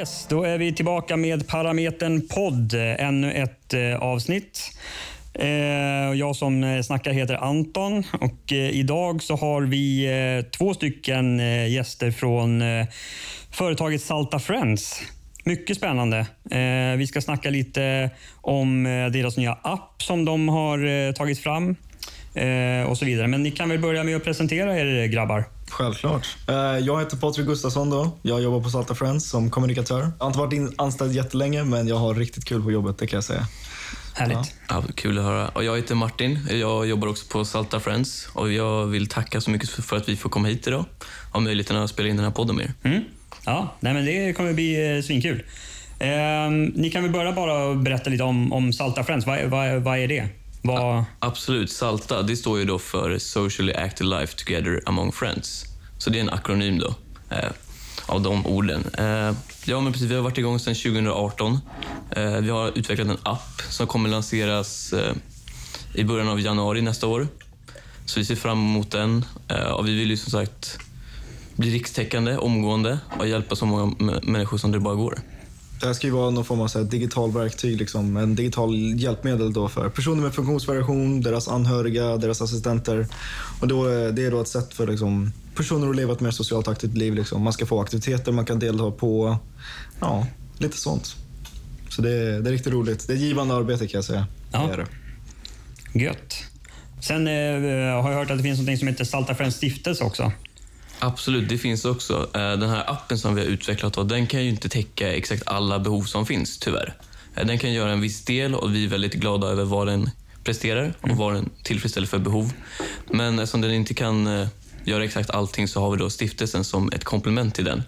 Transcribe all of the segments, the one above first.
Yes, då är vi tillbaka med Parametern podd. Ännu ett eh, avsnitt. Eh, jag som eh, snackar heter Anton och eh, idag så har vi eh, två stycken eh, gäster från eh, företaget Salta Friends. Mycket spännande. Eh, vi ska snacka lite om eh, deras nya app som de har eh, tagit fram och så vidare. Men ni kan väl börja med att presentera er grabbar. Självklart. Eh, Jag heter Patrik Gustafsson. Då. Jag jobbar på Salta Friends som kommunikatör. Jag har inte varit anställd jättelänge, men jag har riktigt kul på jobbet, det kan jag säga. Härligt. Ja, kul att höra. Och jag heter Martin. Jag jobbar också på Salta Friends. Och jag vill tacka så mycket för att vi får komma hit idag och ha möjligheten att spela in den här podden med er. Mm. Ja, nej men det kommer bli eh, svinkul. Eh, ni kan väl börja bara berätta lite om, om Salta Friends. Vad, vad, vad är det? Vad, Absolut. SALTA, det står ju då för Socially Active Life Together Among Friends. Så det är en akronym då, eh, av de orden. Eh, ja, men precis, vi har varit igång sedan 2018. Eh, vi har utvecklat en app som kommer lanseras eh, i början av januari nästa år. Så vi ser fram emot den. Eh, och vi vill ju som sagt bli rikstäckande omgående och hjälpa så många m- människor som det bara går. Det här ska ju vara någon form av så digital verktyg, liksom. en digital hjälpmedel då för personer med funktionsvariation, deras anhöriga, deras assistenter. Och då, är- det är då ett sätt för liksom, personer att leva ett mer socialt aktivt liv. Liksom. Man ska få aktiviteter man kan delta på, ja, lite sånt. Så det, är- det är riktigt roligt. Det är ett givande arbete kan jag säga. Ja. Det är det. gött. Sen eh, har jag hört att det finns något som heter Salta Friends stiftelse också. Absolut, det finns också. Eh, Den här appen som vi har utvecklat, då, den kan ju inte täcka exakt alla behov som finns, tyvärr. Eh, Den kan göra en viss del och vi är väldigt glada över vad den presterar och vad den tillfredsställer för behov. Men eftersom den inte kan eh, göra exakt allting så har vi då stiftelsen som ett komplement till den.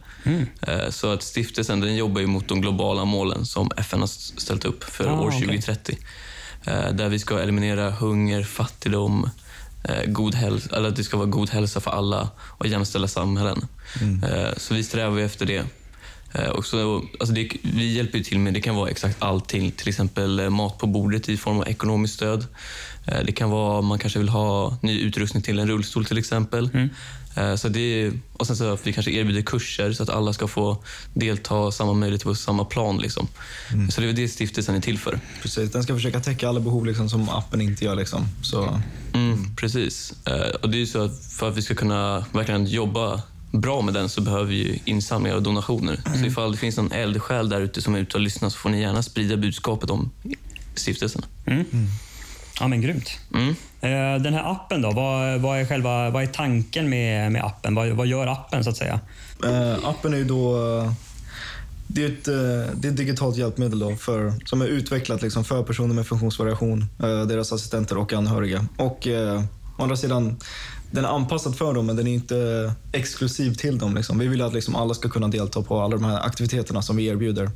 Eh, Så att stiftelsen den jobbar ju mot de globala målen som FN har ställt upp för Ah, år okej. 2030. Eh, Där vi ska eliminera hunger, fattigdom, god hälsa, eller att det ska vara god hälsa för alla och jämställda samhällen. Eh, Så vi strävar efter det. Eh, Och så, alltså det. Vi hjälper till med, det kan vara exakt allting. Till exempel eh, mat på bordet i form av ekonomiskt stöd. Eh, Det kan vara, man kanske vill ha ny utrustning till en rullstol till exempel. Eh, Så det, och sen så att vi kanske erbjuder kurser så att alla ska få delta samma möjligheter på samma plan. Liksom. Så det är det stiftelsen är till för. Precis. Den ska försöka täcka alla behov liksom, som appen inte gör. Liksom. Så, Mm, precis. Eh, och det är så att för att vi ska kunna verkligen jobba bra med den så behöver vi ju insamlingar och donationer. Så ifall det finns någon eldsjäl där ute som är ute och lyssnar så får ni gärna sprida budskapet om stiftelsen. Ja, men grymt. Mm. Eh, Den här appen då, vad, vad, är, själva, vad är tanken med, med appen? Vad, vad gör appen så att säga? Eh, appen är ju då... Det är ett, eh, det är ett digitalt hjälpmedel då för, som är utvecklat liksom för personer med funktionsvariation, deras assistenter och anhöriga. Och eh, å andra sidan, den är anpassad för dem men den är inte exklusiv till dem. Liksom. Vi vill att liksom alla ska kunna delta på alla de här aktiviteterna som vi erbjuder.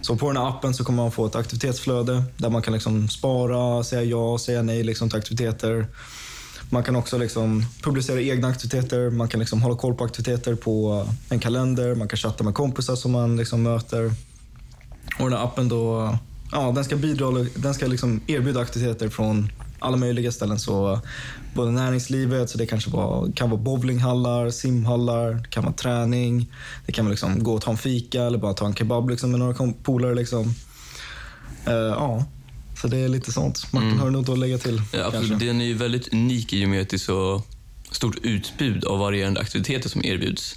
Så på den här appen så kommer man få ett aktivitetsflöde där man kan liksom spara, säga ja, säga nej liksom till aktiviteter. Man kan också liksom publicera egna aktiviteter, man kan liksom hålla koll på aktiviteter på en kalender, man kan chatta med kompisar som man liksom möter. Och den här appen då, ja, den ska, bidra, den ska liksom erbjuda aktiviteter från alla möjliga ställen. Så både näringslivet, så det kanske var, kan vara bowlinghallar, simhallar, det kan vara träning. Det kan vara liksom gå och ta en fika eller bara ta en kebab liksom med några polare. Liksom. Eh, ja, så det är lite sånt. Martin, har du något att lägga till? Ja, absolut. Den är ju väldigt unik i och med att det är så stort utbud av varierande aktiviteter som erbjuds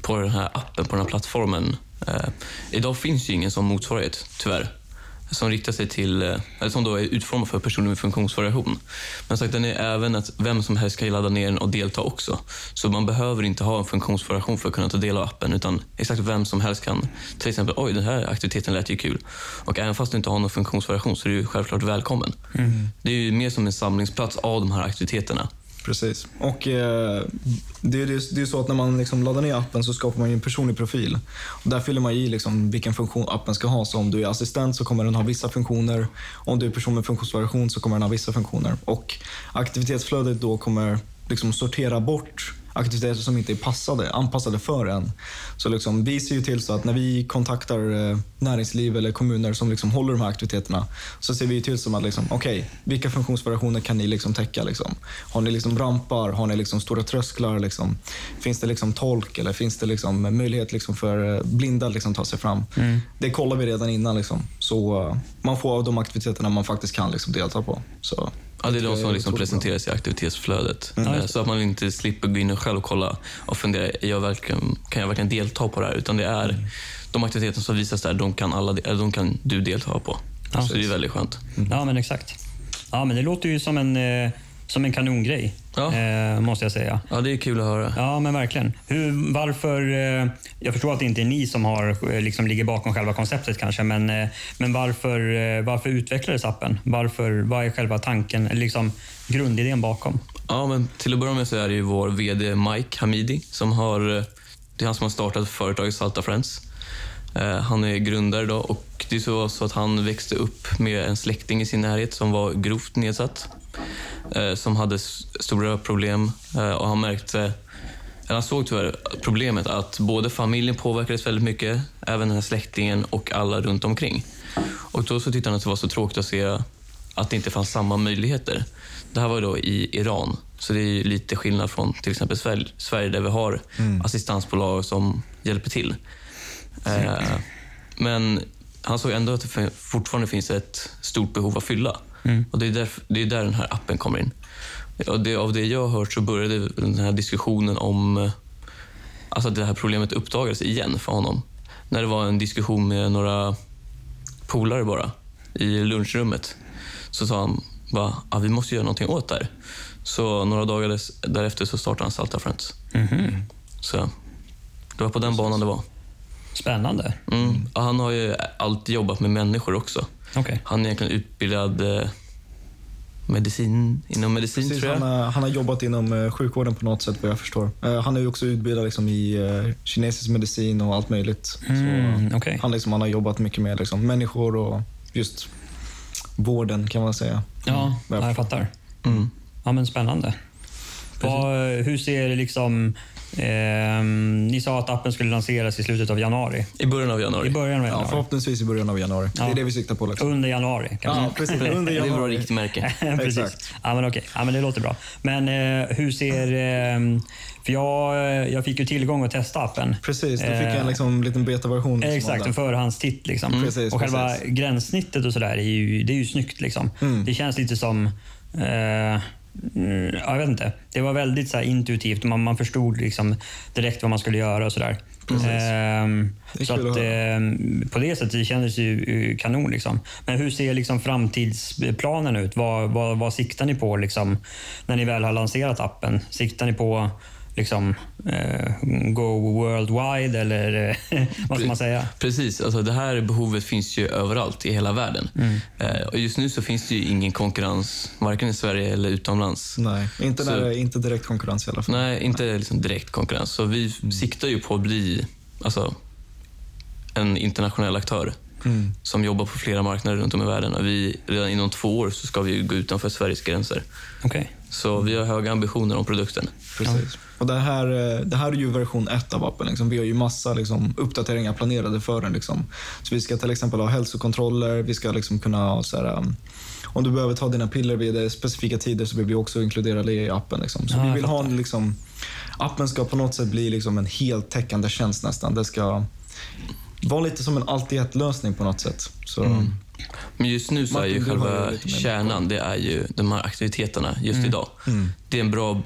på den här appen, på den här plattformen. Eh, idag finns ju ingen sån motsvarighet, tyvärr. Som riktar sig till, eh, eller som då är utformad för personer med funktionsvariation. Men sagt, den är även att vem som helst kan ladda ner den och delta också. Så man behöver inte ha en funktionsvariation för att kunna ta del av appen, utan exakt vem som helst kan till exempel, oj den här aktiviteten lät ju kul. Och även fast du inte har någon funktionsvariation så är du självklart välkommen. Det är ju mer som en samlingsplats av de här aktiviteterna. Precis. Och eh, det, är- det, är- det är så att när man liksom laddar ner appen så skapar man ju en personlig profil. Och där fyller man i liksom vilken funktion appen ska ha. Så om du är assistent så kommer den ha vissa funktioner. Om du är person med funktionsvariation så kommer den ha vissa funktioner. Och aktivitetsflödet då kommer liksom sortera bort aktiviteter som inte är passade, anpassade för en. Så liksom, vi ser ju till så att när vi kontaktar eh, näringsliv eller kommuner som liksom håller de här aktiviteterna så ser vi till som att liksom, okej, vilka funktionsvariationer kan ni liksom täcka? Liksom? Har ni liksom rampar? Har ni liksom stora trösklar? Liksom? Finns det liksom tolk eller finns det liksom möjlighet liksom för eh, blinda att liksom ta sig fram? Det kollar vi redan innan. Liksom. Så eh, man får av de aktiviteterna man faktiskt kan liksom delta på. Så, Ja, det är de som liksom presenteras i aktivitetsflödet. Det. Så att man inte slipper gå in och själv kolla och fundera, jag verkligen, kan jag verkligen delta på det här? Utan det är Mm. de aktiviteter som visas där, de kan, alla, de kan du delta på. Ja. så det är väldigt skönt. Ja, men exakt. Ja, men det låter ju som en, eh, som en kanongrej, Ja. eh, måste jag säga. Ja, det är kul att höra. Ja, men verkligen. Hur, varför, eh, jag förstår att det inte är ni som har, eh, liksom, ligger bakom själva konceptet kanske, men, eh, men varför, eh, varför utvecklades appen? Varför, vad är själva tanken, eller liksom grundidén bakom? Ja, men till att börja med så är det ju vår VD Mike Hamidi som har, eh, det är han som har startat företaget Salta Friends. Han är grundare då och det är så, så att han växte upp med en släkting i sin närhet som var grovt nedsatt. Eh, Som hade stora problem eh, och han märkte, han såg tyvärr problemet att både familjen påverkades väldigt mycket, även den här släktingen och alla runt omkring. Och då så tyckte han att det var så tråkigt att se att det inte fanns samma möjligheter. Det här var då i Iran, så det är lite skillnad från till exempel Sverige, där vi har assistansbolag som hjälper till. Eh, men han såg ändå att det fortfarande finns ett stort behov att fylla. Och det är, där, det är där den här appen kommer in. Och det, av det jag har hört så började den här diskussionen om eh, alltså att det här problemet uppdagades igen för honom. När det var en diskussion med några polare bara i lunchrummet så sa han bara, ah, vi måste göra någonting åt det här. Så några dagar dess- därefter så startade han Salta Friends. Så det var på den banan det var. Spännande. Mm. Han har ju alltid jobbat med människor också. Okej. Han är egentligen utbildad eh, medicin, inom medicin Precis, tror jag. han, har, han har jobbat inom eh, sjukvården på något sätt vad jag förstår. Eh, han är ju också utbildad liksom, i kinesisk medicin och allt möjligt. Mm, Så, okej. han, liksom, han har jobbat mycket med liksom, människor och just vården kan man säga. Ja, ja, jag fattar. Mm. Ja, men spännande. Vad, hur ser liksom... ehm, ni sa att appen skulle lanseras i slutet av januari. I början av januari. I början av Ja, januari. förhoppningsvis i början av januari. Det Ja. är det vi siktar på. Liksom. Under januari kanske. Ja, precis. Under det är ett bra januari. riktmärke. Precis. Exakt. Ja, men okej. Ja, men det låter bra. Men eh, hur ser... Eh, för jag, eh, jag fick ju tillgång att testa appen. Precis, du fick Eh, en liksom, liten betaversion. liksom, Exakt, en förhandstitt. Liksom. Precis, och själva precis. gränssnittet och sådär det är ju snyggt. Liksom. Mm. Det känns lite som... Eh, mm, jag vet inte. Det var väldigt så intuitivt. Man, man förstod liksom direkt vad man skulle göra och sådär. Ehm, Det så att, ehm, på det sättet det kändes ju eh, kanon. Liksom. Men hur ser liksom framtidsplanen ut? Vad, vad, vad siktar ni på liksom, när ni väl har lanserat appen? Siktar ni på liksom, eh, go worldwide eller eh, vad ska man säga? Precis, alltså det här behovet finns ju överallt i hela världen. Mm. Eh, och just nu så finns det ju ingen konkurrens, varken i Sverige eller utomlands. Nej, inte, Så- när det är inte direkt konkurrens i alla fall. Nej, inte liksom direkt konkurrens. Så vi Mm. siktar ju på att bli alltså, en internationell aktör Mm. som jobbar på flera marknader runt om i världen. Och vi, redan inom två år så ska vi gå utanför Sveriges gränser. Okej. Så vi har höga ambitioner om produkten. Precis. Och det, här, eh, det här är ju version ett av appen. Liksom. Vi har ju massa liksom, uppdateringar planerade för den. Liksom. Så vi ska till exempel ha hälsokontroller. Vi ska liksom kunna ha så här, um, om du behöver ta dina piller vid specifika tider så vill vi också inkludera det i appen. Liksom. Så Ja, vi vill ha en, liksom, appen ska på något sätt bli liksom en heltäckande tjänst nästan. Det ska vara lite som en allt i ett-lösning på något sätt. Så, Mm. Men just nu så är Martin, har ju själva kärnan, det är ju de här aktiviteterna just Mm. idag. Det är en bra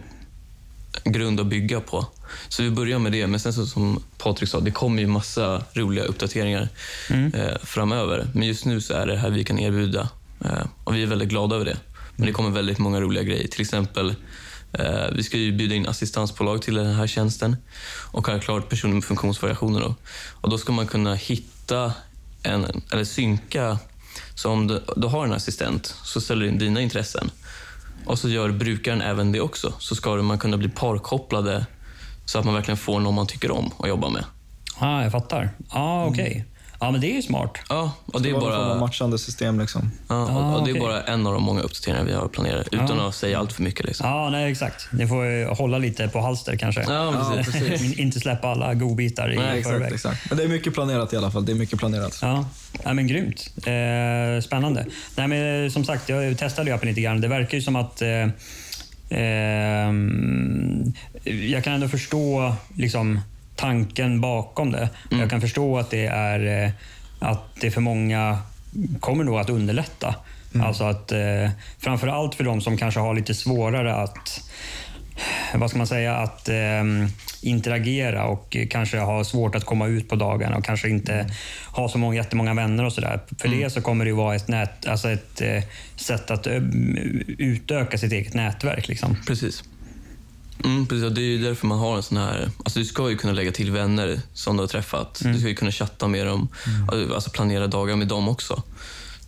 grund att bygga på. Så vi börjar med det, men sen så som Patrik sa, det kommer ju massa roliga uppdateringar Mm. eh, framöver. Men just nu så är det här vi kan erbjuda eh, och vi är väldigt glada över det. Men det kommer väldigt många roliga grejer. Till exempel, eh, vi ska ju bjuda in assistansbolag till den här tjänsten och självklart personer med funktionsvariationer. Då. Och då ska man kunna hitta en, eller synka så om du, du har en assistent så ställer du in dina intressen och så gör brukaren även det också. Så ska man kunna bli parkopplade så att man verkligen får någon man tycker om att jobba med. Ah, jag fattar. Ah, Okej. Ja, men det är ju smart. Ja, och det är bara, matchande system liksom. ja, och, Ah, och det är bara en av de många uppdateringar vi har planerat, utan att säga allt för mycket. Liksom. Ja, nej, exakt. Ni får ju hålla lite på halster kanske. Ja, Ja, precis. precis. In- Inte släppa alla godbitar i Nej, förväg. Exakt, exakt. Men det är mycket planerat i alla fall. Det är mycket planerat. Ja, ja men grymt. Eh, spännande. Nej, men, eh, som sagt, jag testade appen lite grann. Det verkar ju som att eh, ehm, jag kan ändå förstå liksom, tanken bakom det. Jag kan förstå att det är eh, att det för många kommer nog att underlätta. Alltså att eh, framför allt för de som kanske har lite svårare att vad ska man säga, att eh, interagera och kanske ha svårt att komma ut på dagarna och kanske inte ha så många, jättemånga vänner och sådär. För det så kommer det ju vara ett, nät, alltså ett eh, sätt att eh, utöka sitt eget nätverk. Liksom. Precis. Mm, precis. Det är ju därför man har en sån här... Alltså du ska ju kunna lägga till vänner som du har träffat. Du ska ju kunna chatta med dem, alltså planera dagar med dem också.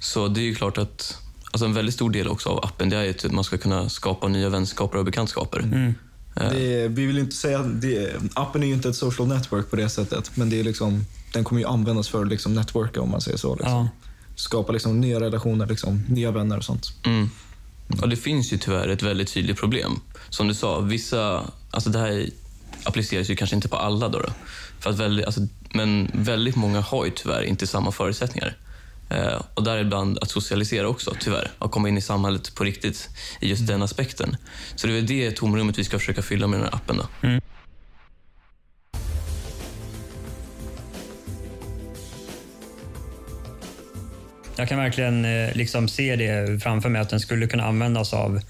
Så det är ju klart att alltså en väldigt stor del också av appen det är att man ska kunna skapa nya vänskaper och bekantskaper. Det är, vi vill inte säga... Det, appen är ju inte ett social network på det sättet. Men det är liksom, den kommer ju användas för att liksom networka om man säger så. Liksom. Ja. Skapa liksom nya relationer, liksom, nya vänner och sånt. Mm. Och det finns ju tyvärr ett väldigt tydligt problem. Som du sa, vissa... Alltså det här appliceras ju kanske inte på alla. Då, då. För att väldigt, alltså, men väldigt många har ju tyvärr inte samma förutsättningar. Eh, och däribland att socialisera också, tyvärr. Och komma in i samhället på riktigt i just den aspekten. Så det är väl det tomrummet vi ska försöka fylla med den här appen. Då. Jag kan verkligen eh, liksom se det framför mig att den skulle kunna användas av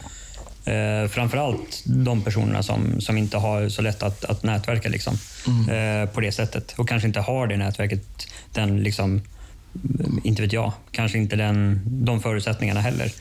eh, framförallt de personerna som, som inte har så lätt att, att nätverka liksom, eh, på det sättet. Och kanske inte har det nätverket, den liksom, inte vet jag, kanske inte den, de förutsättningarna heller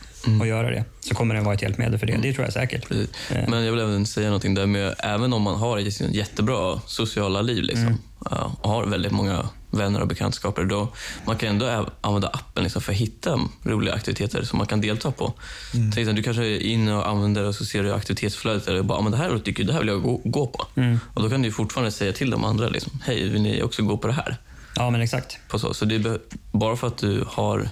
att göra det. Så kommer den vara ett hjälpmedel för det. Det tror jag säkert. Precis. Eh. Men jag vill även säga någonting där med, även om man har ett jättebra sociala liv liksom, ja, och har väldigt många vänner och bekantskaper, då man kan ändå använda appen liksom, för att hitta roliga aktiviteter som man kan delta på. Till exempel, du kanske är inne och använder och så ser du aktivitetsflödet och bara, "Ah, men det här tycker jag, det här vill jag gå, gå på. Och då kan du fortfarande säga till de andra, liksom, hej, vill ni också gå på det här? Ja, men exakt. På så. Så det bara för att du har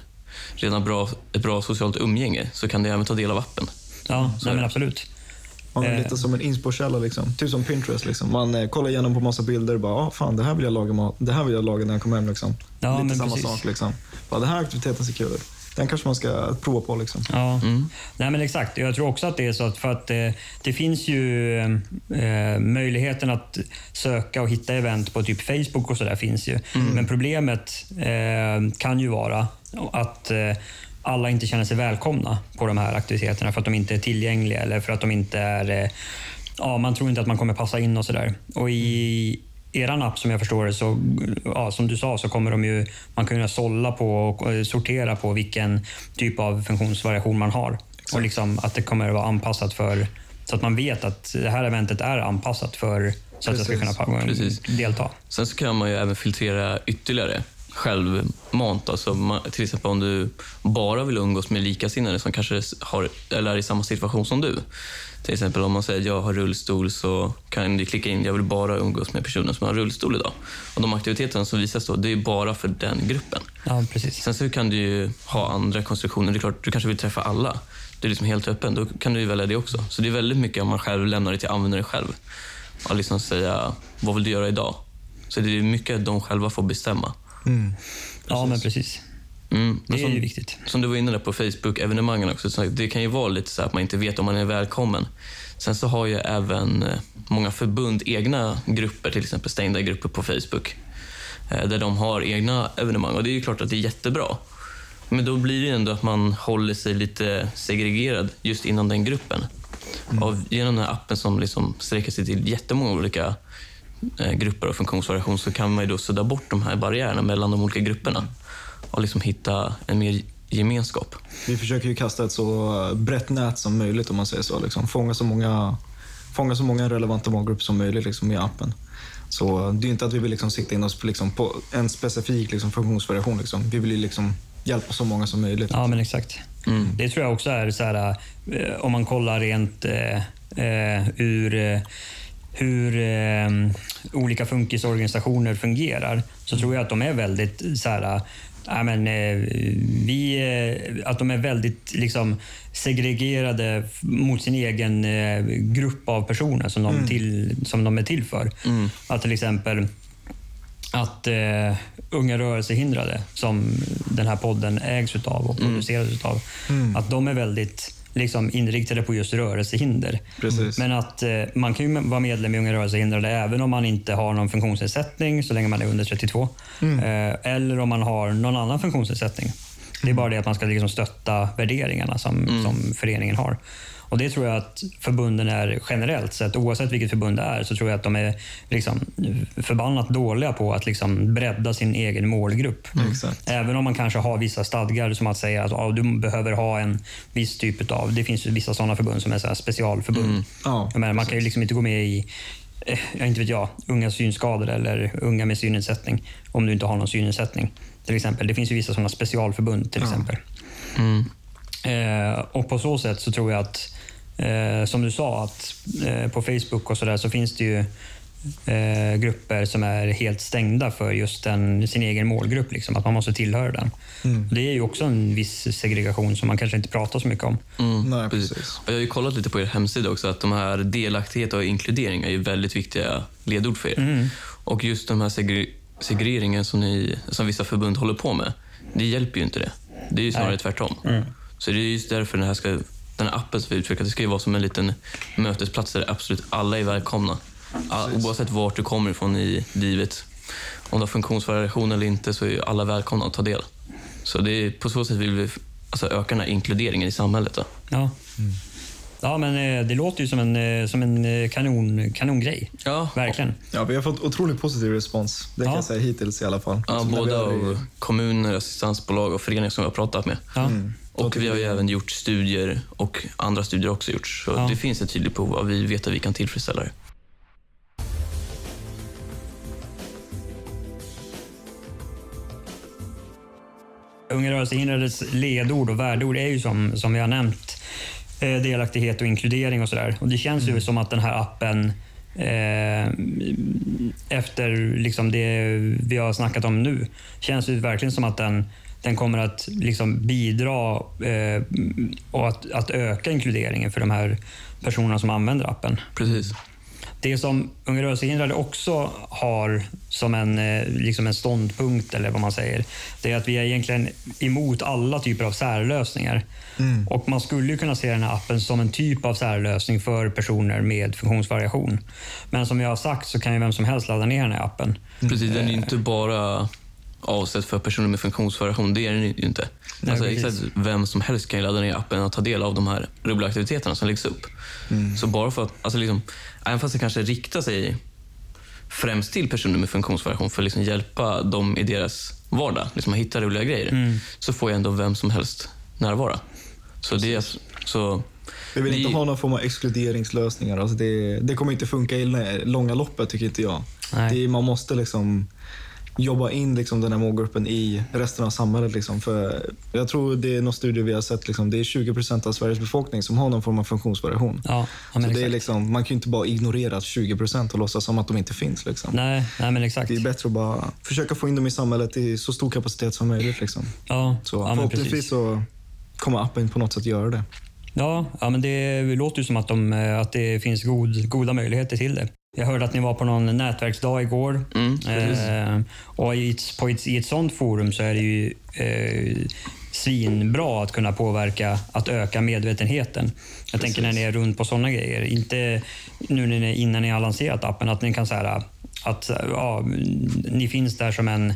redan bra, ett bra socialt umgänge så kan du även ta del av appen. Ja, Så nej, men absolut. Man är Eh. lite som en inspo-källa, liksom. typ som Pinterest. Liksom. Man eh, kollar igenom på massa bilder och bara, ah, fan det här vill jag laga mat. Det här vill jag laga när jag kommer hem. Liksom. Ja, lite men samma precis. sak. Liksom. Bara, den här aktiviteten ser kul ut. Den kanske man ska prova på. Liksom. Ja, Nej, men exakt. Jag tror också att det är så att för att eh, det finns ju eh, möjligheten att söka och hitta event på typ Facebook och sådär finns ju. Men problemet eh, kan ju vara att eh, alla inte känner sig välkomna på de här aktiviteterna för att de inte är tillgängliga eller för att de inte är... Eh, ja, man tror inte att man kommer passa in och sådär. Och i eran app som jag förstår det, så, ja, som du sa, så kommer de ju, man kunna sålla på och eh, sortera på vilken typ av funktionsvariation man har. Och liksom att det kommer att vara anpassat för, så att man vet att det här eventet är anpassat för så att jag ska Precis. kunna Precis. delta. Sen så kan man ju även filtrera ytterligare självmant. Alltså man, till exempel om du bara vill umgås med likasinnade som kanske har, eller är i samma situation som du. Till exempel om man säger att jag har rullstol så kan du klicka in jag vill bara umgås med personer som har rullstol idag. Och de aktiviteterna som visas då, det är bara för den gruppen. Ja, precis. Sen så kan du ju ha andra konstruktioner. Det är klart, du kanske vill träffa alla. Du är liksom helt öppen. Då kan du ju välja det också. Så det är väldigt mycket om man själv lämnar det till användaren själv. Och liksom säga, vad vill du göra idag? Så det är mycket att de själva får bestämma. Ja, men precis. Mm. Men Det är som, ju viktigt. som du var inne på Facebook-evenemangen också. Så det kan ju vara lite så att man inte vet om man är välkommen. Sen så har ju även eh, många förbund egna grupper, till exempel stängda grupper på Facebook. eh, Där de har egna evenemang. Och det är ju klart att det är jättebra. Men då blir det ju ändå att man håller sig lite segregerad just inom den gruppen. Och genom den här appen som liksom sträcker sig till jättemånga olika eh, grupper och funktionsvariation så kan man ju då sudda bort de här barriärerna mellan de olika grupperna och liksom hitta en mer gemenskap. Vi försöker ju kasta ett så brett nät som möjligt om man säger så. Liksom. Fånga, så många, fånga så många relevanta målgrupper som möjligt liksom, med appen. Så det är inte att vi vill liksom sikta in oss på, liksom, på en specifik liksom, funktionsvariation. Liksom. Vi vill ju liksom hjälpa så många som möjligt. Ja, men exakt. Det tror jag också är så här, eh, om man kollar rent eh, eh, ur eh, hur eh, olika funkisorganisationer fungerar så tror jag att de är väldigt så här, Ja, men, eh, vi, eh, att de är väldigt liksom, segregerade mot sin egen eh, grupp av personer som de, till, som de är till för. Att till exempel att eh, unga rörelsehindrade, som den här podden ägs utav och produceras utav, att de är väldigt liksom, inriktade på just rörelsehinder. Precis. Men att eh, man kan ju vara medlem i Unga rörelsehindrade även om man inte har någon funktionsnedsättning så länge man är under 32. Eh, eller om man har någon annan funktionsnedsättning. Det är bara det att man ska liksom stötta värderingarna som, som föreningen har. Och Det tror jag att förbunden är generellt sett, oavsett vilket förbund det är, så tror jag att de är liksom förbannat dåliga på att liksom bredda sin egen målgrupp. Exakt. Även om man kanske har vissa stadgar som att säga att ja, du behöver ha en viss typ av... Det finns ju vissa sådana förbund som är så specialförbund. Ja, Jag menar, man kan ju liksom inte gå med i eh, jag inte vet jag, unga synskadade eller unga med synnedsättning om du inte har någon synnedsättning. Till exempel. Det finns ju vissa sådana specialförbund till exempel. Eh, och på så sätt så tror jag att, eh, som du sa, att eh, på Facebook och så där så finns det ju eh, grupper som är helt stängda för just den, sin egen målgrupp. Liksom, att man måste tillhöra den. Det är ju också en viss segregation som man kanske inte pratar så mycket om. Mm, Nej, precis. Och Jag har ju kollat lite på er hemsida också att de här delaktighet och inkludering är ju väldigt viktiga ledord för er. Mm. Och just den här segre- segregeringen som, ni, som vissa förbund håller på med, det hjälper ju inte det. Det är ju snarare Nej. tvärtom. Mm. Så det är just därför den här, ska, den här appen som vi utvecklat, det ska ju vara som en liten mötesplats där absolut alla är välkomna. All, oavsett vart du kommer ifrån i livet. Om du har funktionsvariation eller inte så är ju alla välkomna att ta del. Så det är, på så sätt vill vi alltså, öka den här inkluderingen i samhället. Då. Ja. Ja, men eh, det låter ju som en, eh, som en eh, kanon, kanongrej. Ja, Verkligen. Ja, vi har fått otroligt positiv respons. Det kan Ja. jag säga hittills i alla fall. Ja, både av kommuner, assistansbolag och föreningar som vi har pratat med. Ja. Och vi har ju även gjort studier och andra studier också gjorts. Så Ja. det finns ett tydligt behov och vi vet att vi kan tillfredsställa det. Unga rörelsehindrades ledord och värdeord är ju som, som vi har nämnt eh, delaktighet och inkludering och sådär. Och det känns ju som att den här appen eh, efter liksom det vi har snackat om nu känns det verkligen som att den, den kommer att liksom bidra eh, och att, att öka inkluderingen för de här personerna som använder appen. Precis. Det som Unga rörelsehindrade också har som en, eh, liksom en ståndpunkt, eller vad man säger, det är att vi är egentligen emot alla typer av särlösningar. Och Man skulle ju kunna se den här appen som en typ av särlösning för personer med funktionsvariation. Men som jag har sagt så kan ju vem som helst ladda ner den här appen. Precis, den är ju inte bara avsedd för personer med funktionsvariation. Det är den ju inte. Nej, alltså, exakt, vem som helst kan ju ladda ner appen och ta del av de här roliga aktiviteterna som läggs upp. Så bara för att, alltså liksom, även fast det kanske riktar sig främst till personer med funktionsvariation för att liksom hjälpa dem i deras vardag, liksom att hitta roliga grejer, så får ju ändå vem som helst närvara. Så det är så... Vi vill Vi- inte ha någon form av exkluderingslösningar. Alltså det, det kommer inte funka i det långa loppet tycker inte jag. Det, man måste liksom jobba in liksom den här målgruppen i resten av samhället. Liksom. För jag tror det är någon studie vi har sett, liksom, det är 20 procent av Sveriges befolkning som har någon form av funktionsvariation. Ja, Så det är liksom, man kan ju inte bara ignorera 20 procent och låtsas som att de inte finns. Liksom. Nej, nej, men exakt. Det är bättre att bara försöka få in dem i samhället i så stor kapacitet som möjligt. Liksom. Ja, Så ja, förhoppningsvis så kommer appen på något sätt göra det. Ja, ja men det låter ju som att, de, eh, att det finns god, goda möjligheter till det. Jag hörde att ni var på någon nätverksdag igår. Mm, precis. eh, och i ett, på ett, I ett sånt forum så är det ju eh, svinbra att kunna påverka, att öka medvetenheten. Jag tänker när ni är runt på såna grejer. Inte nu när ni, innan ni har lanserat appen, att ni kan säga att ja, ni finns där som en,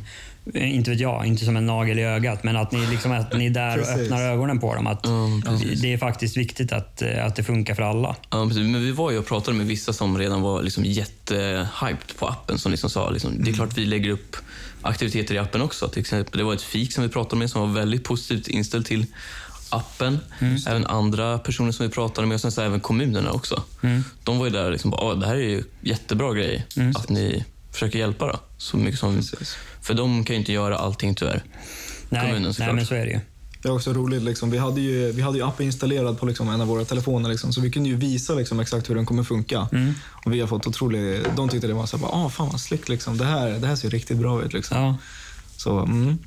inte vet jag, inte som en nagel i ögat, men att ni, liksom, att ni är där och öppnar ögonen på dem. Att Ja, precis. det är faktiskt viktigt att, eh, att det funkar för alla. Ja, precis. Men vi var ju och pratade med vissa som redan var liksom jättehyped på appen. Som liksom sa liksom, det är klart vi lägger upp aktiviteter i appen också. Till exempel, det var ett fik som vi pratade med som var väldigt positivt inställd till appen. Även andra personer som vi pratade med och sen så även kommunerna också. De var ju där och liksom, "Ah, det här är ju jättebra grej att ni försöker hjälpa då, så mycket som... Precis. För de kan ju inte göra allting tyvärr. Nej, Kommunen nej men så är det ju. Det är också roligt. Liksom. Vi, hade ju, vi hade ju appen installerad på liksom, en av våra telefoner. Liksom, så vi kunde ju visa liksom, exakt hur den kommer funka. Mm. Och vi har fått otroligt... De tyckte det var så här, ah, fan vad snyggt. Liksom. Det, här, det här ser riktigt bra ut. Liksom. Ja. Så mm,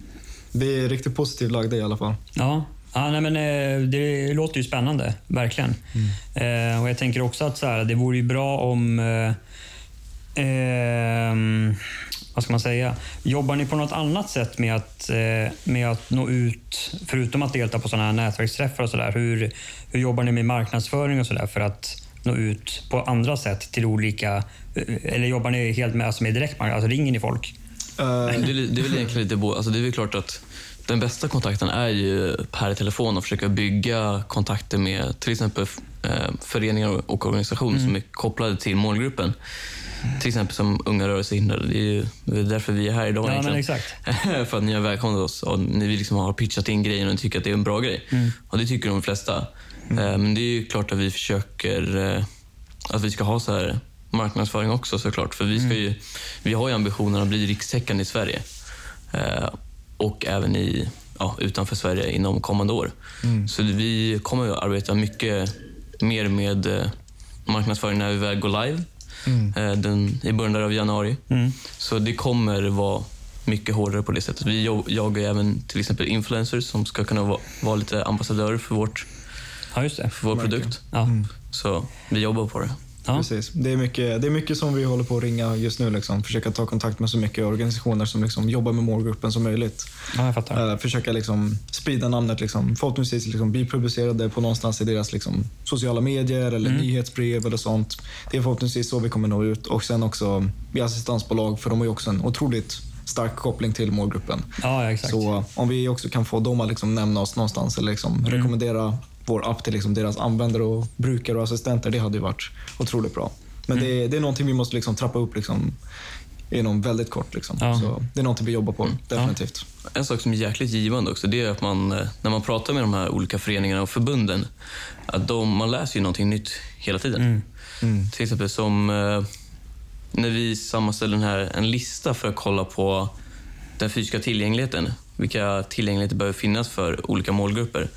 vi är riktigt positivt lagda i alla fall. Ja. Ja, nej, men, eh, det låter ju spännande, verkligen. Mm. Eh, och Jag tänker också att så här, det vore ju bra om... Eh, ehm, vad ska man säga? Jobbar ni på något annat sätt med att, eh, med att nå ut, förutom att delta på sådana här nätverksträffar och sådär? Hur, hur jobbar ni med marknadsföring och sådär för att nå ut på andra sätt till olika... eh, Eller jobbar ni helt med, alltså med direktmarknad? Alltså ringer ni folk? Eh, Det det är väl egentligen lite bo- alltså Det är väl klart att den bästa kontakten är ju per telefon och försöka bygga kontakter med till exempel föreningar och organisationer som är kopplade till målgruppen. Till exempel som Unga rörelsehindrade. Det är ju det är därför vi är här idag Ja, men exakt. för att ni har välkomnat oss och ni liksom har pitchat in grejen och tycker att det är en bra grej. Och det tycker de flesta. Eh, Men det är ju klart att vi försöker eh, att vi ska ha så här marknadsföring också såklart. För vi, ska ju, vi har ju ambitionen att bli rikstäckande i Sverige. Eh, och även i, ja, utanför Sverige inom kommande år. Så vi kommer att arbeta mycket mer med marknadsföring när vi väl går live eh, den, i början av januari. Så det kommer vara mycket hårdare på det sättet. Vi jagar även till exempel influencers som ska kunna vara, vara lite ambassadörer för, vårt, Ja, för vår produkt. Ja. Så vi jobbar på det. Ja. Precis. Det är, mycket, det är mycket som vi håller på att ringa just nu. Liksom. Försöka ta kontakt med så mycket organisationer som liksom jobbar med målgruppen som möjligt. ja, jag fattar. Eh, försöka liksom sprida namnet. Liksom. Förhoppningsvis liksom bli publicerade på någonstans i deras liksom, sociala medier eller nyhetsbrev eller sånt. Det är förhoppningsvis så vi kommer nå ut. Och sen också vi assistansbolag, för de har ju också en otroligt stark koppling till målgruppen. Ja, exakt. Så om vi också kan få dem att liksom nämna oss någonstans eller liksom rekommendera vår app till liksom deras användare, och brukare och assistenter, det hade ju varit otroligt bra. Men det, är, det är någonting vi måste liksom trappa upp liksom, inom väldigt kort. Liksom. Ja. Så det är någonting vi jobbar på, definitivt. En sak som är jäkligt givande också, det är att man, eh, när man pratar med de här olika föreningarna och förbunden, att de, man läser ju någonting nytt hela tiden. Till exempel som eh, när vi sammanställer den här, en lista för att kolla på den fysiska tillgängligheten. Vilka tillgängligheter behöver finnas för olika målgrupper.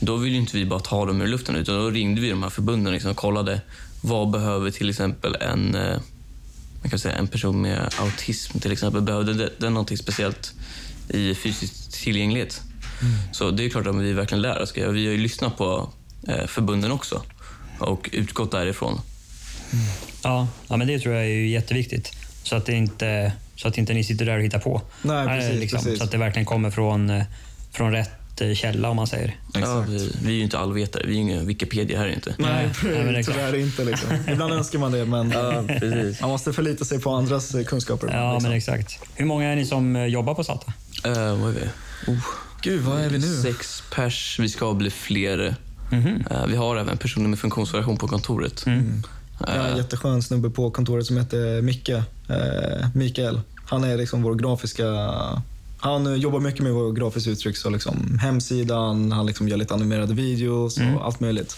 Då vill ju inte vi bara ta dem ur luften, utan då ringde vi de här förbunden liksom och kollade vad behöver till exempel en eh, man kan säga en person med autism till exempel, behövde det, det någonting speciellt i fysisk tillgänglighet. Så det är klart att vi verkligen lär oss. Vi har ju lyssnat på eh, förbunden också och utgått därifrån. Ja, ja, men det tror jag är ju jätteviktigt. Så att, det inte, så att inte ni sitter där och hittar på. Nej, Nej, precis, precis. Så att det verkligen kommer från, eh, från rätt eh, källa om man säger. Ja, vi, vi är ju inte allvetare, vi är ju ingen Wikipedia här inte. Nej, nej, men tyvärr inte. Liksom. Ibland önskar man det, men precis. man måste förlita sig på andras eh, kunskaper. Ja, liksom. men exakt. Hur många är ni som eh, jobbar på Salta? Uh, vad är vi? Oh, Gud, vad är vi nu? Sex pers, vi ska bli fler. Mhm. Eh, vi har även personer med funktionsvariation på kontoret. Mm. Jag har en jätteskön snubbe på kontoret som heter Micke. Eh, Mikael. Han är liksom vår grafiska... Han eh, jobbar mycket med vår grafiska uttryck. Så liksom hemsidan, han liksom gör lite animerade videos och Mm. allt möjligt.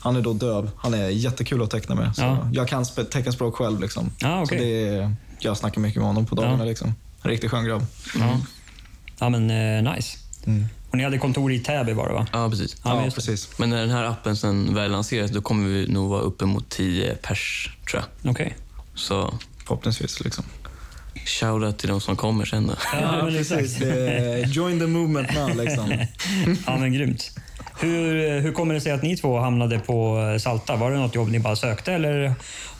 Han är då döv. Han är jättekul att teckna med. Så Ja. Jag kan teckenspråk själv. Liksom. Ja, okej. så det är, jag snackar mycket med honom på dagarna. Ja. Liksom. En riktigt skön grabb. Ja, ja men eh, nice. Mm. Och ni hade kontor i Täby var det va? Ja, precis. Ja, men Ja, precis. Men när den här appen sen väl lanseras, då kommer vi nog vara uppe mot 10 pers, tror jag. Okej. Så Förhoppningsvis. Liksom. Shoutout till de som kommer sen då. Ja, är join the movement now. Liksom. Ja, men grymt. Hur, hur kommer det sig att ni två hamnade på eh, Salta? Var det något jobb ni bara sökte eller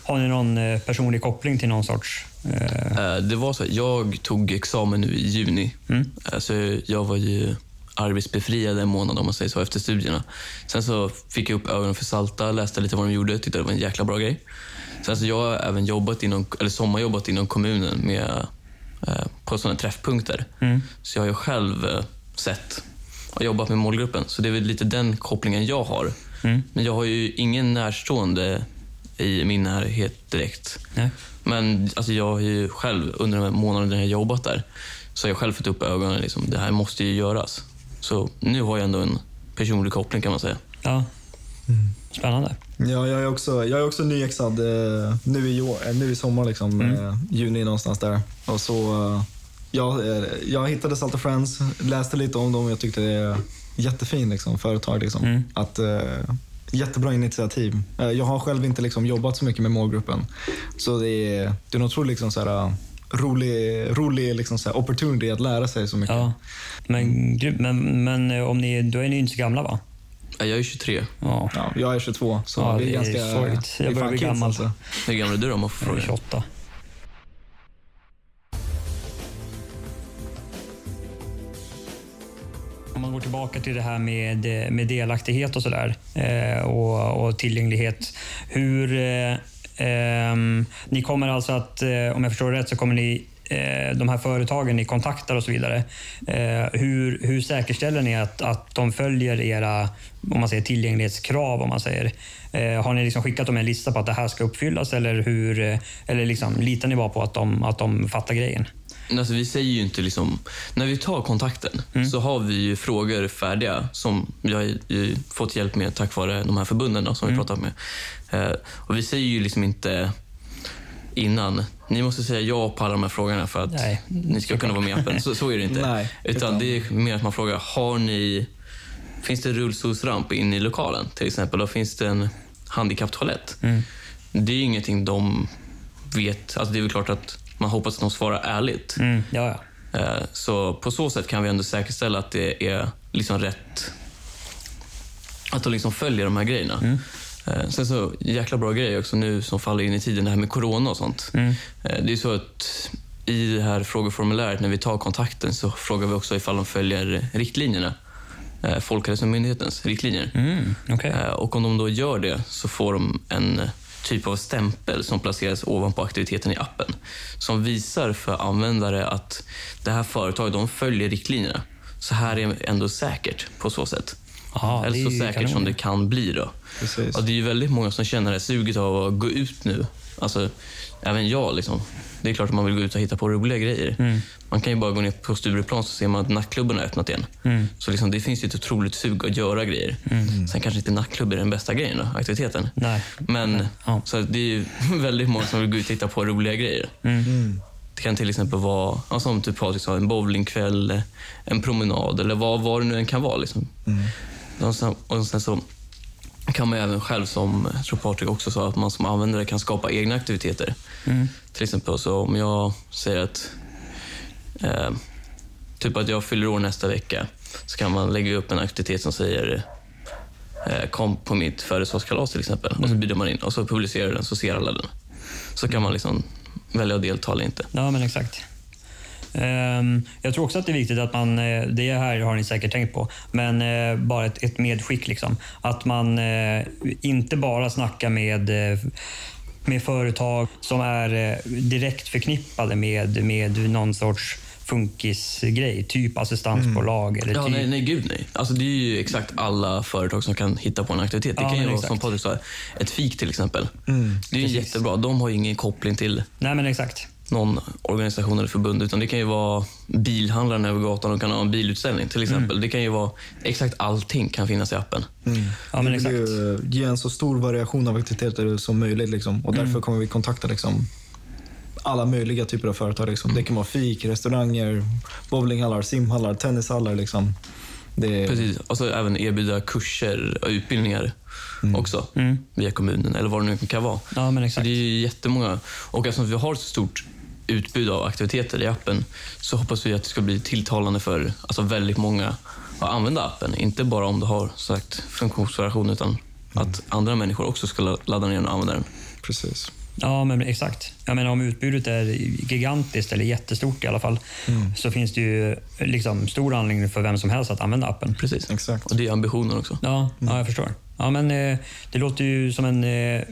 har ni någon eh, personlig koppling till någon sorts... Eh, Eh, Det var så, jag tog examen nu i juni. Mm. Så jag var ju arbetsbefriad en månad om man säger så efter studierna. Sen så fick jag upp ögonen för Salta, läste lite vad de gjorde, tyckte det var en jäkla bra grej. Så jag har även jobbat inom, eller sommarjobbat inom kommunen med, eh, på sådana träffpunkter. Mm. Så jag har ju själv eh, sett och jobbat med målgruppen. Så det är väl lite den kopplingen jag har. Mm. Men jag har ju ingen närstående i min närhet direkt. nej. Men alltså, jag har ju själv, under de här månaderna jag jobbat där, så har jag själv fått upp ögonen. Liksom, det här måste ju göras. Så nu har jag ändå en personlig koppling kan man säga. Ja. Spännande. Ja, jag är också, jag är också nyexad eh, nu, i, år, eh, nu i sommar, liksom, eh, juni någonstans där. Och så, eh, jag, eh, jag hittade Salta Friends, läste lite om dem och jag tyckte det, jättefin liksom, företag. Liksom. Mm. Att, eh, jättebra initiativ. Jag har själv inte liksom, jobbat så mycket med målgruppen. Så det är, det är en otrolig liksom, så här, rolig, rolig liksom, så här, opportunity att lära sig så mycket. Ja. Men, men, men om ni, då är ni inte så gamla va? Ja, Jag är 23. Ja. Ja, jag är 22, så Ja, det är det är ganska... sorgligt. Jag det är börjar bli gammal. Alltså. Hur gammal är du då, om man får fråga? 28. Om man går tillbaka till det här med, med delaktighet och sådär eh, och, och tillgänglighet. Hur, eh, ehm, ni kommer alltså att, eh, om jag förstår rätt, så kommer ni de här företagen ni kontaktar och så vidare. Eh, hur, hur säkerställer ni att, att de följer era om man säger, tillgänglighetskrav? Om man säger. Eh, har ni liksom skickat dem en lista på att det här ska uppfyllas eller, hur, eh, eller liksom, litar ni bara på att de, att de fattar grejen? Alltså, vi säger ju inte liksom... När vi tar kontakten så har vi ju frågor färdiga som vi har fått hjälp med tack vare de här förbunden då, som vi pratat med. Eh, och vi säger ju liksom inte innan, ni måste säga ja på alla de här frågorna för att Nej, ni ska kunna vara med i appen. Så, så är det inte. Nej, utan utan- det är mer att man frågar, har ni... Finns det rullstolsramp inne i lokalen till exempel? Och finns det en handikapptoalett? Det är ju ingenting de vet. Alltså det är väl klart att man hoppas att de svarar ärligt. Mm, ja, ja. Eh, Så på så sätt kan vi ändå säkerställa att det är liksom rätt... Att de liksom följer de här grejerna. Eh, Sen så, jäkla bra grej också nu som faller in i tiden, det här med corona och sånt. Eh, Det är så att i det här frågeformuläret, när vi tar kontakten, så frågar vi också ifall de följer riktlinjerna. Eh, Folkhälsomyndighetens riktlinjer. Mm. Eh, Och om de då gör det så får de en typ av stämpel som placeras ovanpå aktiviteten i appen. Som visar för användare att det här företaget de följer riktlinjerna. Så här är ändå säkert på så sätt. Aha, Eller det så säkert kanon. som det kan bli. Då. Precis. Och det är ju väldigt många som känner det suget av att gå ut nu. Alltså, även jag. Liksom. Det är klart att man vill gå ut och hitta på roliga grejer. Mm. Man kan ju bara gå ner på Stureplan så ser man att nattklubben har öppnat igen. Mm. Så liksom, det finns ju ett otroligt sug att göra grejer. Sen kanske inte nattklubb är den bästa grejen, då, aktiviteten. Nej. Men Ja. så det är ju väldigt många som vill gå ut och hitta på roliga grejer. Mm. Det kan till exempel vara, ja, som typ Patrik sa, en bowlingkväll, en promenad eller vad, vad det nu än kan vara. Liksom. Sen, och sen så kan man även själv, som jag tror Patrik också sa, att man som användare kan skapa egna aktiviteter. Till exempel så om jag säger att eh, typ att jag fyller år nästa vecka så kan man lägga upp en aktivitet som säger eh, kom på mitt födelsedagskalas till exempel. Och så bjuder man in och så publicerar den så ser alla den. Så kan man liksom välja att delta eller inte. Ja, men exakt. Ehm, jag tror också att det är viktigt att man, eh, det här har ni säkert tänkt på, men eh, bara ett, ett medskick. Liksom. Att man eh, inte bara snackar med, med företag som är direkt förknippade med, med någon sorts funkisgrej, typ assistansbolag. Eller Ja, typ, nej, nej, gud nej. Alltså, det är ju exakt alla företag som kan hitta på en aktivitet. Det Ja, kan ju vara som Patrik sa, ett fik till exempel. det är ju jättebra. De har ju ingen koppling till nej, men exakt. Någon organisation eller förbund. Utan det kan ju vara bilhandlaren över gatan och kan ha en bilutställning till exempel. Mm. Det kan ju vara exakt allting kan finnas i appen. Ja, men vi vill exakt. ju ge en så stor variation av aktiviteter som möjligt. Liksom. Och Mm. därför kommer vi kontakta liksom, alla möjliga typer av företag. Liksom. Det kan vara fik, restauranger, bowlinghallar, simhallar, tennishallar. Liksom. Det Precis. Och så även erbjuda kurser och utbildningar också via kommunen eller vad det nu kan vara. Ja, men Så exakt. det är ju jättemånga. Och eftersom vi har ett så stort utbud av aktiviteter i appen så hoppas vi att det ska bli tilltalande för alltså väldigt många att använda appen. Inte bara om du har sagt funktionsvariation utan att andra människor också ska ladda ner den och använda den. Precis. Ja, men exakt. Jag menar, om utbudet är gigantiskt eller jättestort i alla fall så finns det ju liksom stor anledning för vem som helst att använda appen. Precis. Exakt. Och det är ambitionen också. Ja, ja jag förstår. Ja, men, eh, det låter ju som en, eh,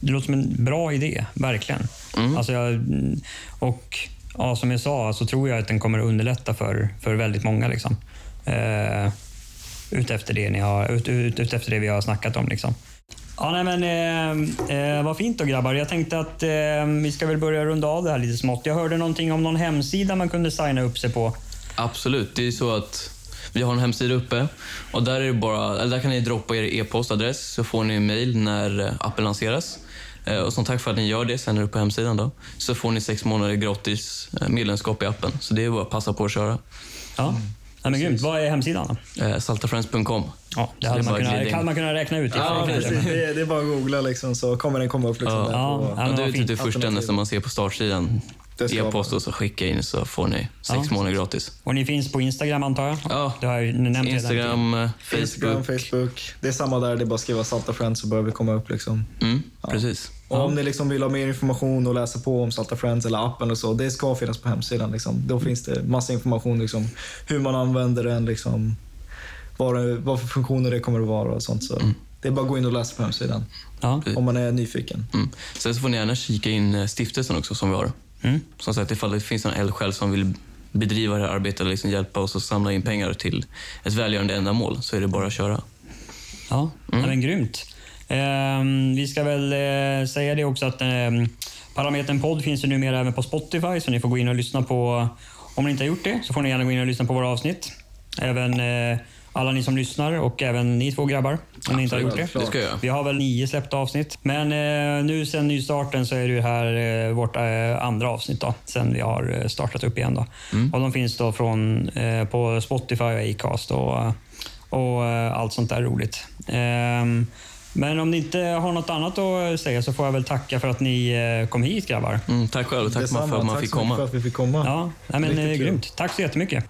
det låter som en bra idé, verkligen. Alltså, jag, mm, och ja, Som jag sa så tror jag att den kommer att underlätta för, för väldigt många. Liksom. Eh, utefter, det ni har, ut, ut, utefter det vi har snackat om. Liksom. Ja, nej, men, eh, eh, vad fint då grabbar. Jag tänkte att eh, vi ska väl börja runda av det här lite smått. Jag hörde någonting om någon hemsida man kunde signa upp sig på. Absolut. Det är så att vi har en hemsida uppe och där, är det bara, där kan ni droppa er e-postadress så får ni en mail när eh, appen lanseras. Eh, Och som tack för att ni gör det, sen är det på hemsidan då, så får ni sex månader gratis eh, medlemskap i appen. Så det är bara att passa på att köra. Ja. Ja, men grymt. Vad är hemsidan? Eh, saltafriends.com. Ja, det hade är man kunnat, hade man kunnat räkna ut. Ja. Det, är- det är bara att googla liksom, så kommer den komma upp. Liksom, Ja. där Ja, på, ja. Ja, men det är typ det första nästan man ser på startsidan. Det E-post och så skicka in så får ni sex Ja. månader gratis. Och ni finns på Instagram antar jag? Ja. Du har ju nämnt redan. Instagram, eh, Instagram, Facebook. Facebook. Det är samma där. Det är bara att skriva Salta Friends så börjar vi komma upp. Liksom. Mm, precis. Och om ni liksom vill ha mer information och läsa på om Salta Friends eller appen och så, det ska finnas på hemsidan. Liksom. Då finns det massa information, liksom, hur man använder den, liksom, vad, vad för funktioner det kommer att vara och sånt. Så Det är bara att gå in och läsa på hemsidan Ja. om man är nyfiken. Mm. Sen så får ni gärna kika in eh, stiftelsen också som vi har. Mm. Som sagt, ifall det finns någon eldsjäl som vill bedriva det här arbetet och liksom hjälpa oss att samla in pengar till ett välgörande ändamål så är det bara att köra. Ja, Mm. ja, men grymt. Ehm, vi ska väl eh, säga det också att ehm, Parametern podd finns ju numera även på Spotify, så ni får gå in och lyssna på... Om ni inte har gjort det så får ni gärna gå in och lyssna på våra avsnitt. Även eh, alla ni som lyssnar och även ni två grabbar, om ni inte har gjort det. Det ska jag. Vi har väl nio släppta avsnitt. Men eh, nu sen nystarten så är det här eh, vårt eh, andra avsnitt då, sen vi har eh, startat upp igen. Då. Och de finns då från, på Spotify och Acast och, och allt sånt där roligt. Men om ni inte har något annat att säga så får jag väl tacka för att ni eh, kom hit grabbar. Mm, tack själv och tack Detsamma. för att man Tack fick så mycket komma. för att vi fick komma. Ja, nej, men, eh, grymt. Tack så jättemycket.